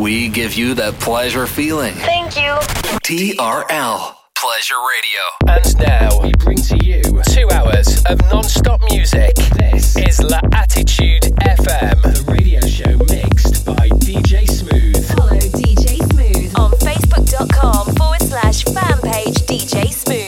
We give you that pleasure feeling. Thank you. TRL Pleasure Radio. And now we bring to you two hours of non-stop music. This is La Attitude FM, the radio show mixed by DJ Smooth. Follow DJ Smooth on Facebook.com forward slash fan page DJ Smooth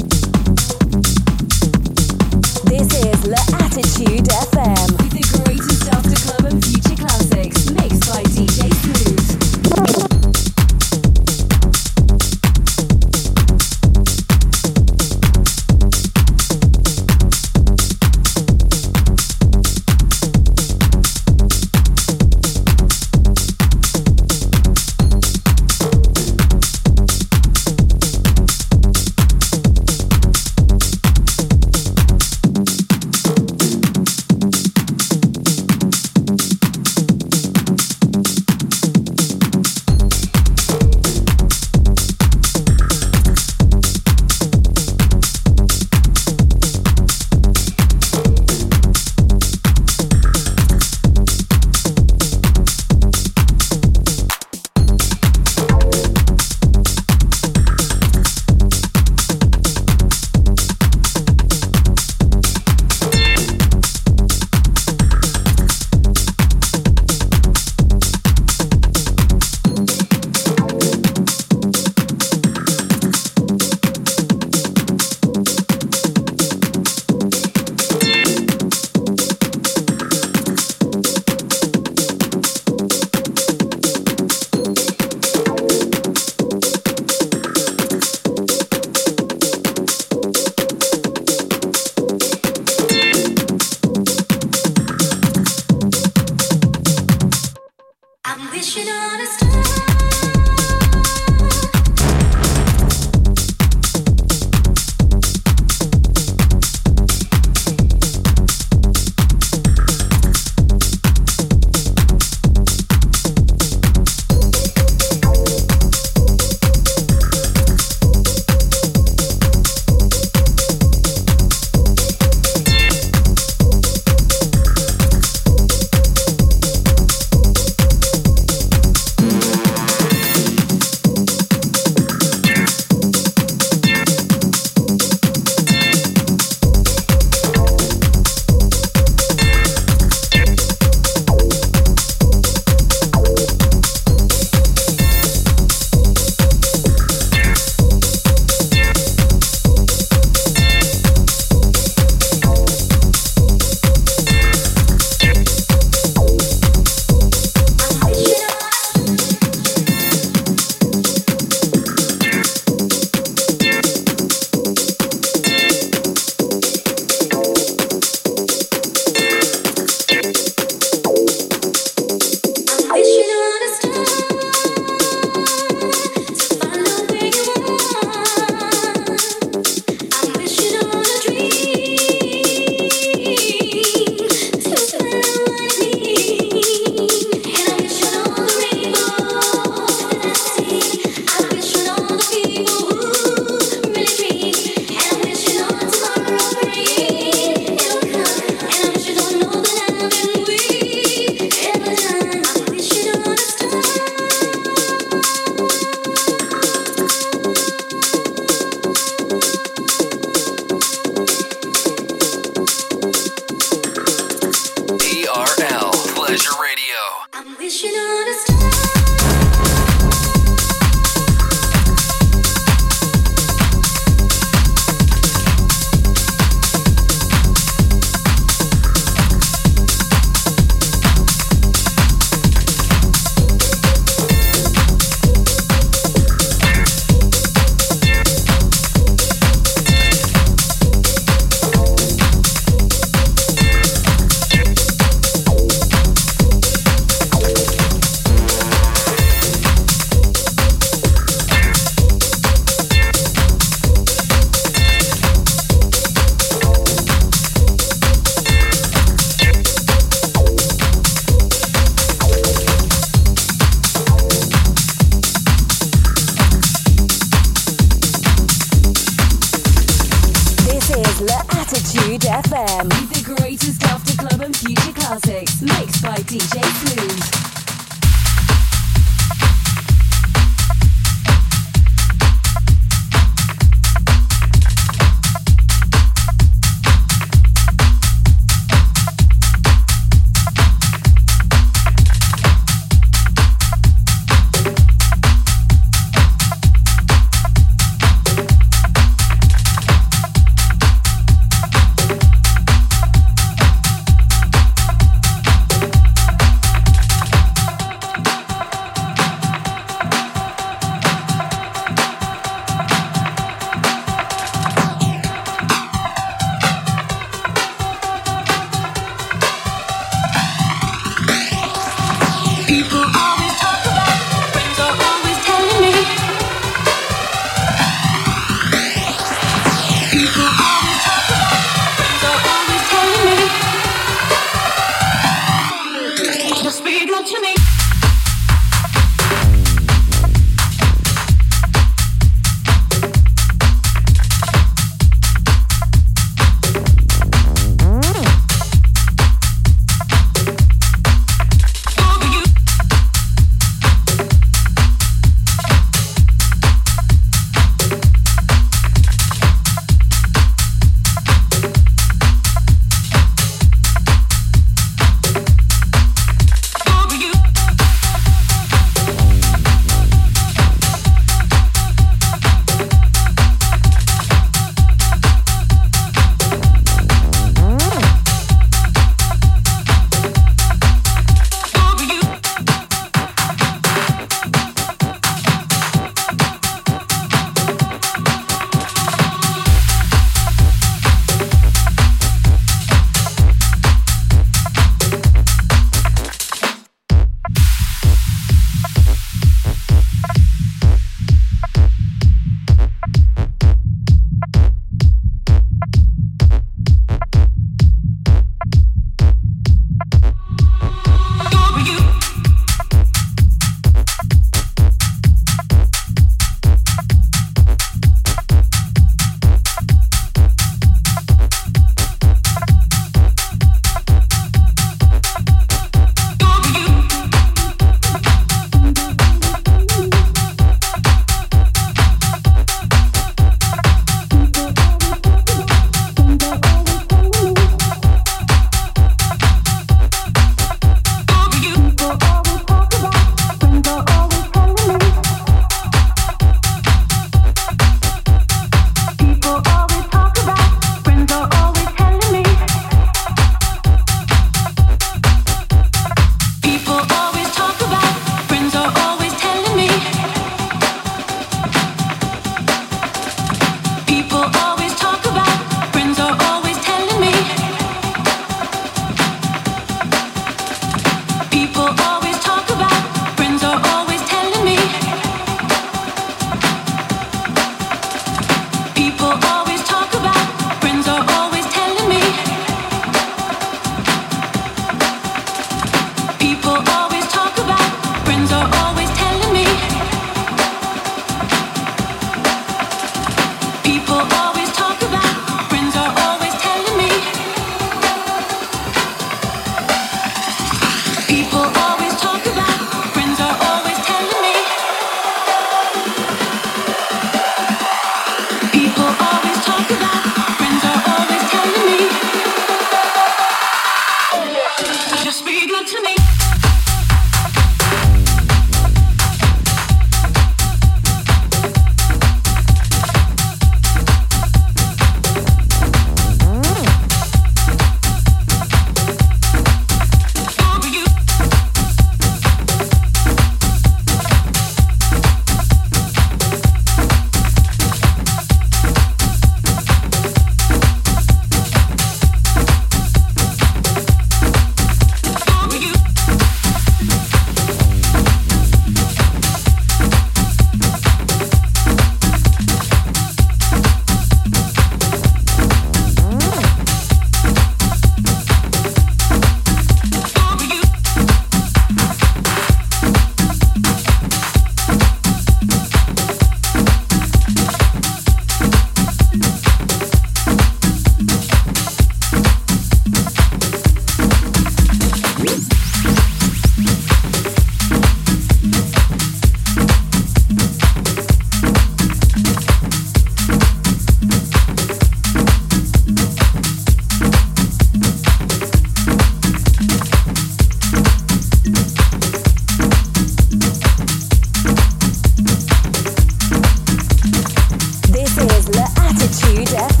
DJ.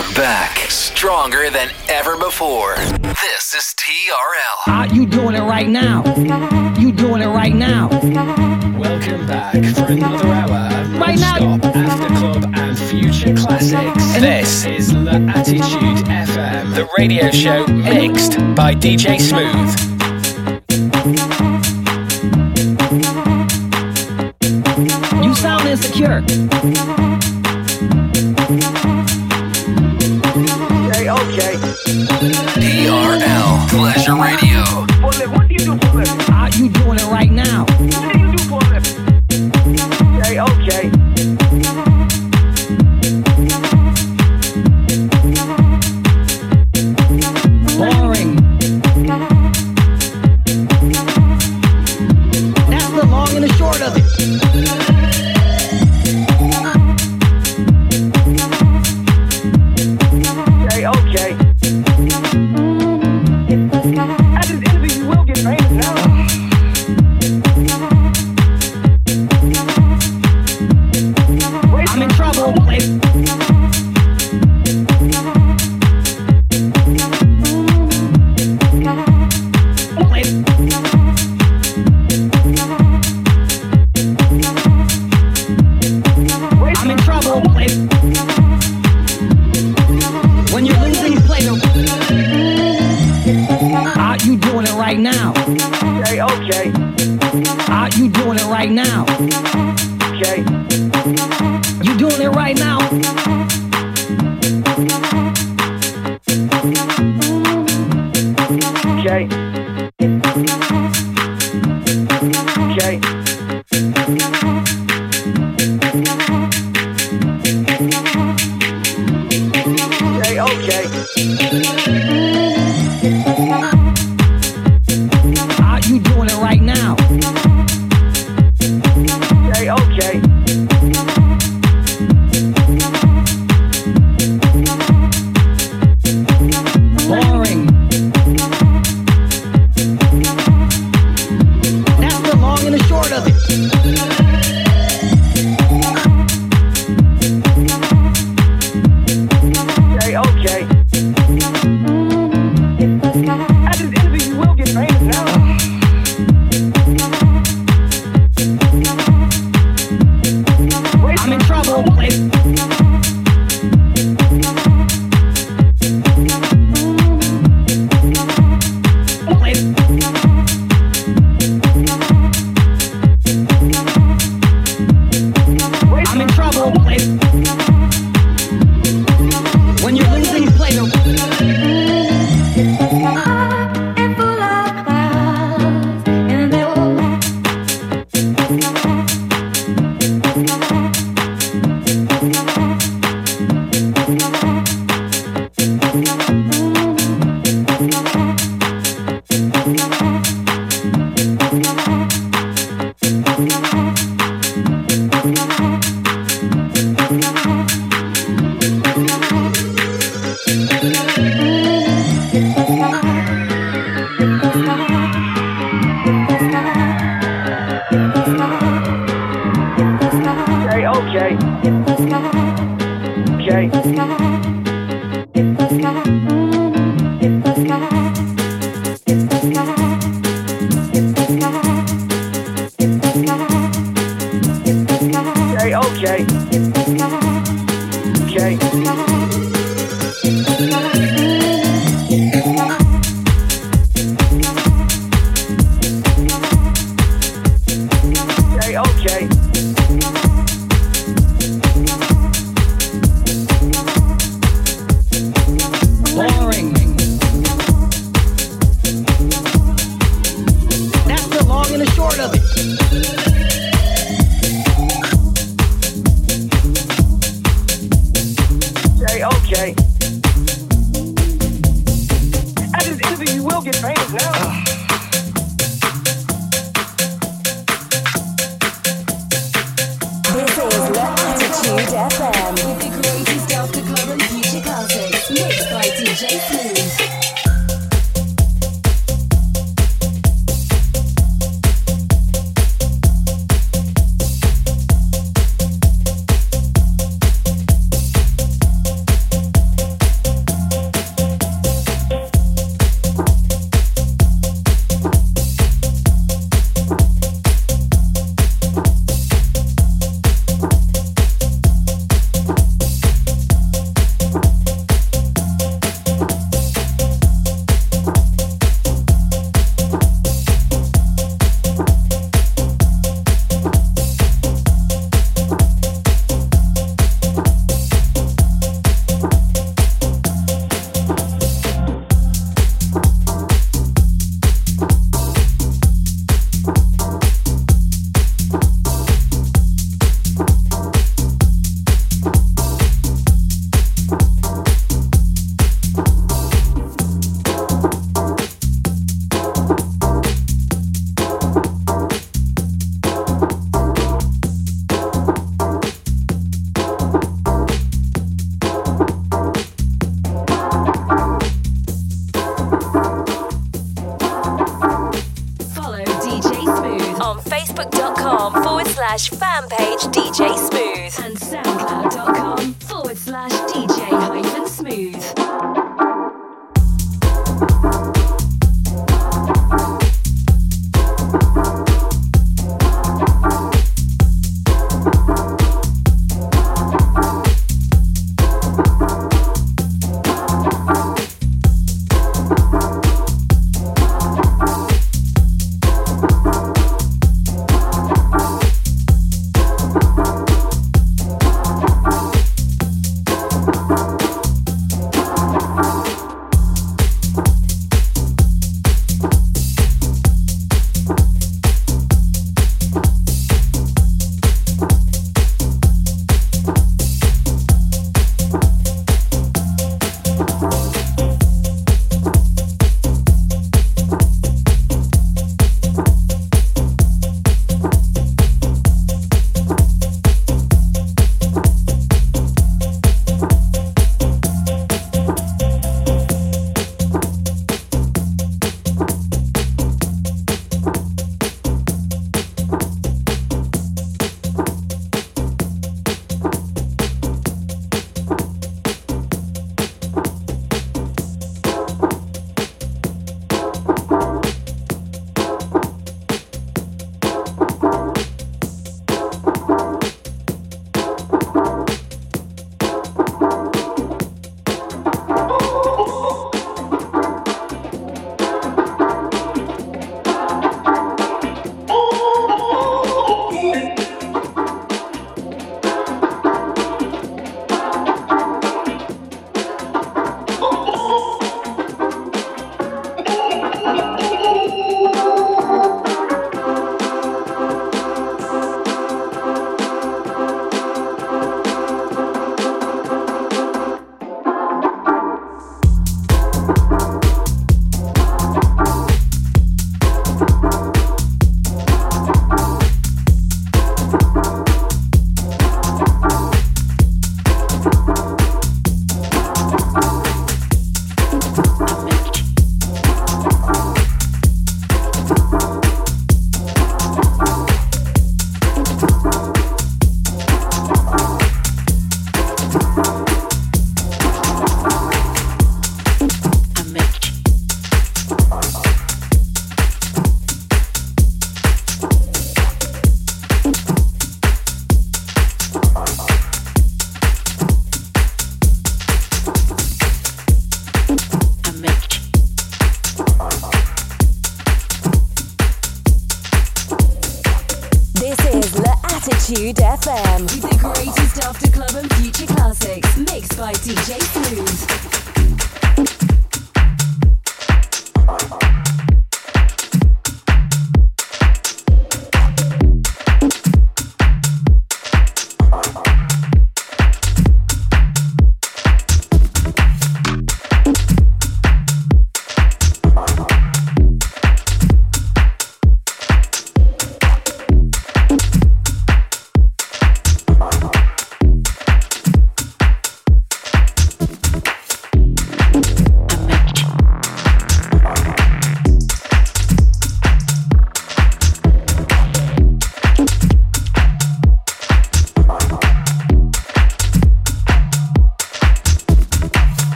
are back, stronger than ever before. This is TRL. Uh, you doing it right now. You doing it right now. Welcome back for another hour. Right now. Stop after club and future classics. This is the Attitude FM, the radio show mixed by DJ Smooth.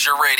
TRL Pleasure Radio.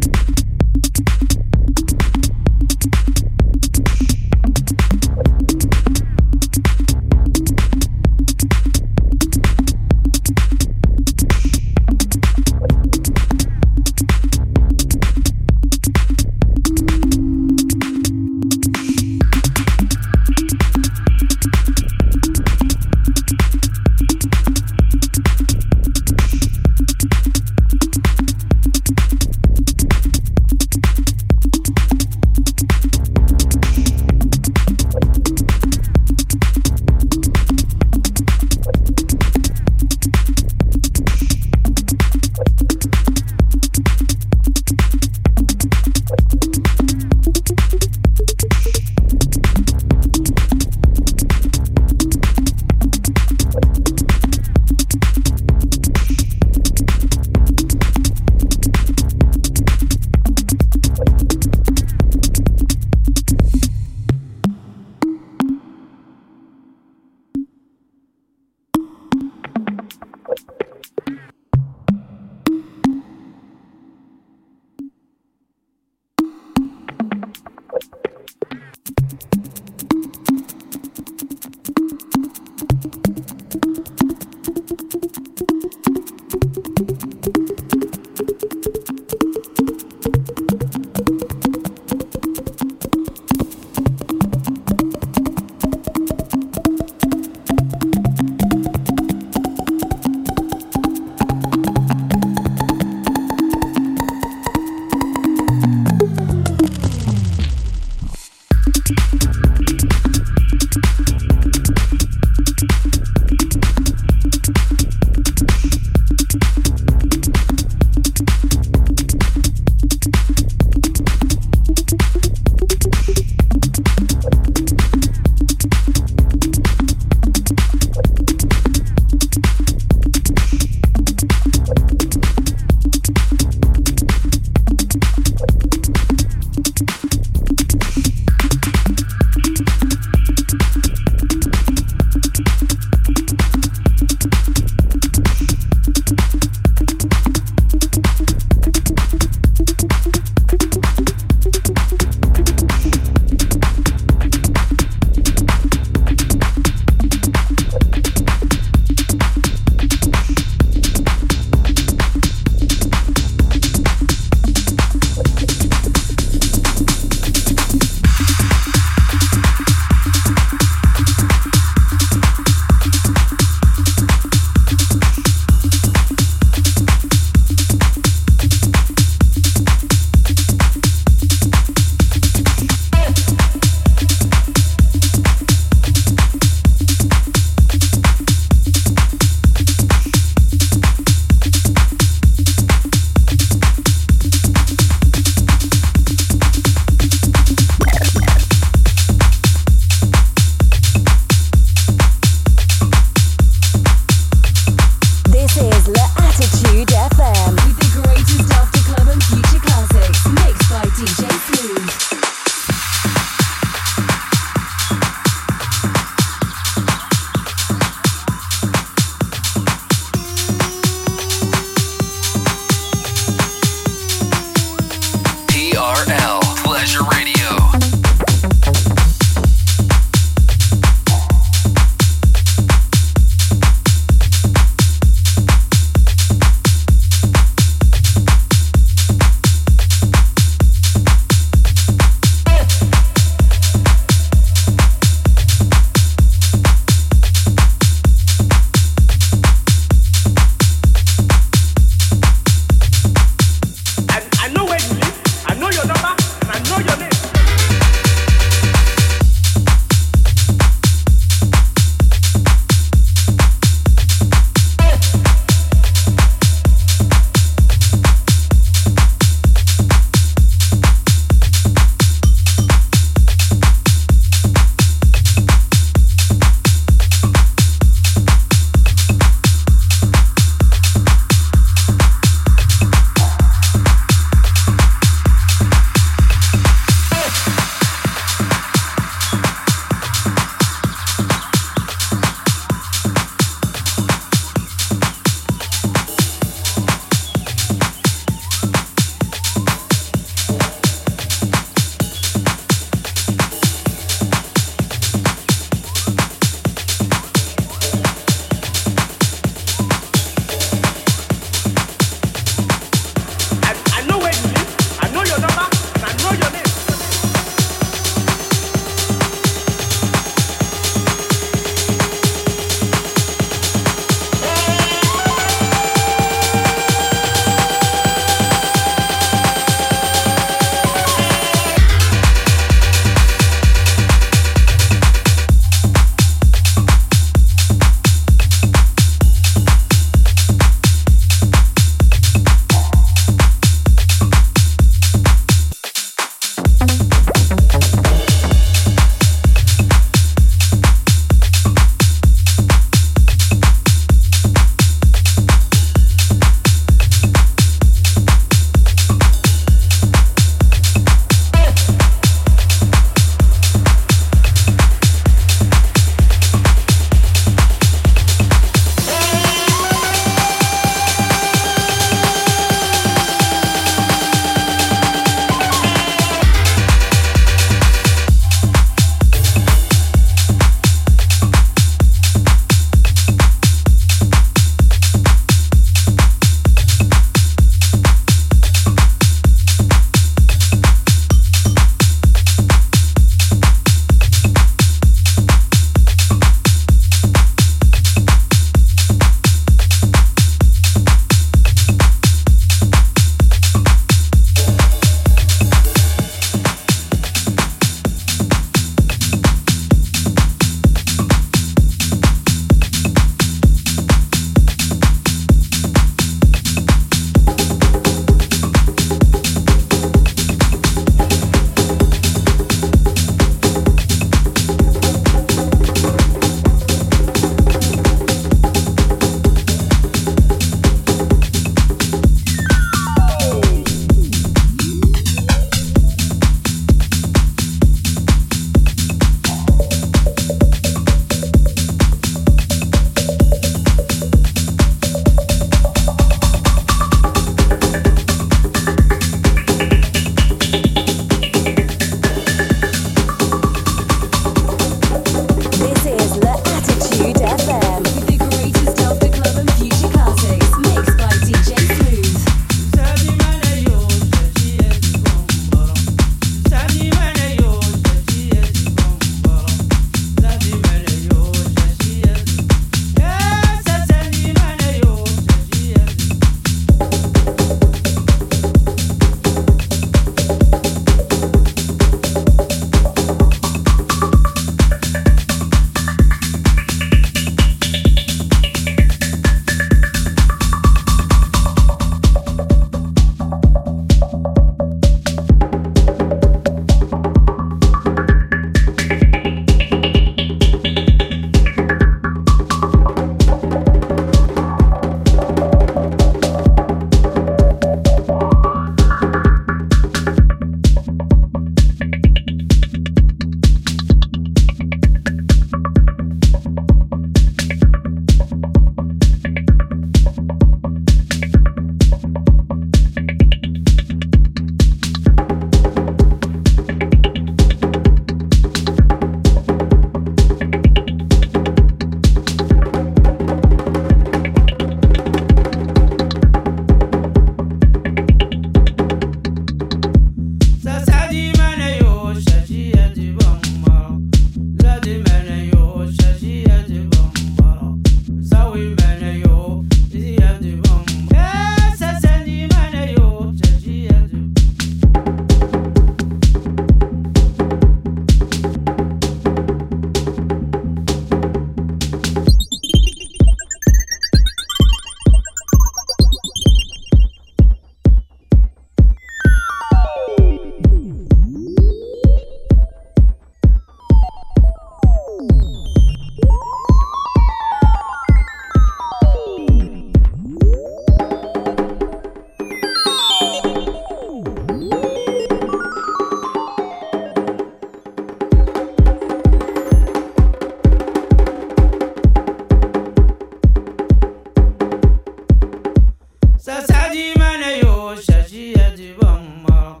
Di mene yo şaşiye di bamba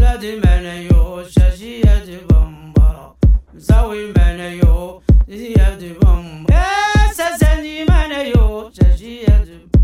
la di mene yo şaşiye di bamba Zawi mene yo şaşiye di bamba Esa sendi mene yo şaşiye di bamba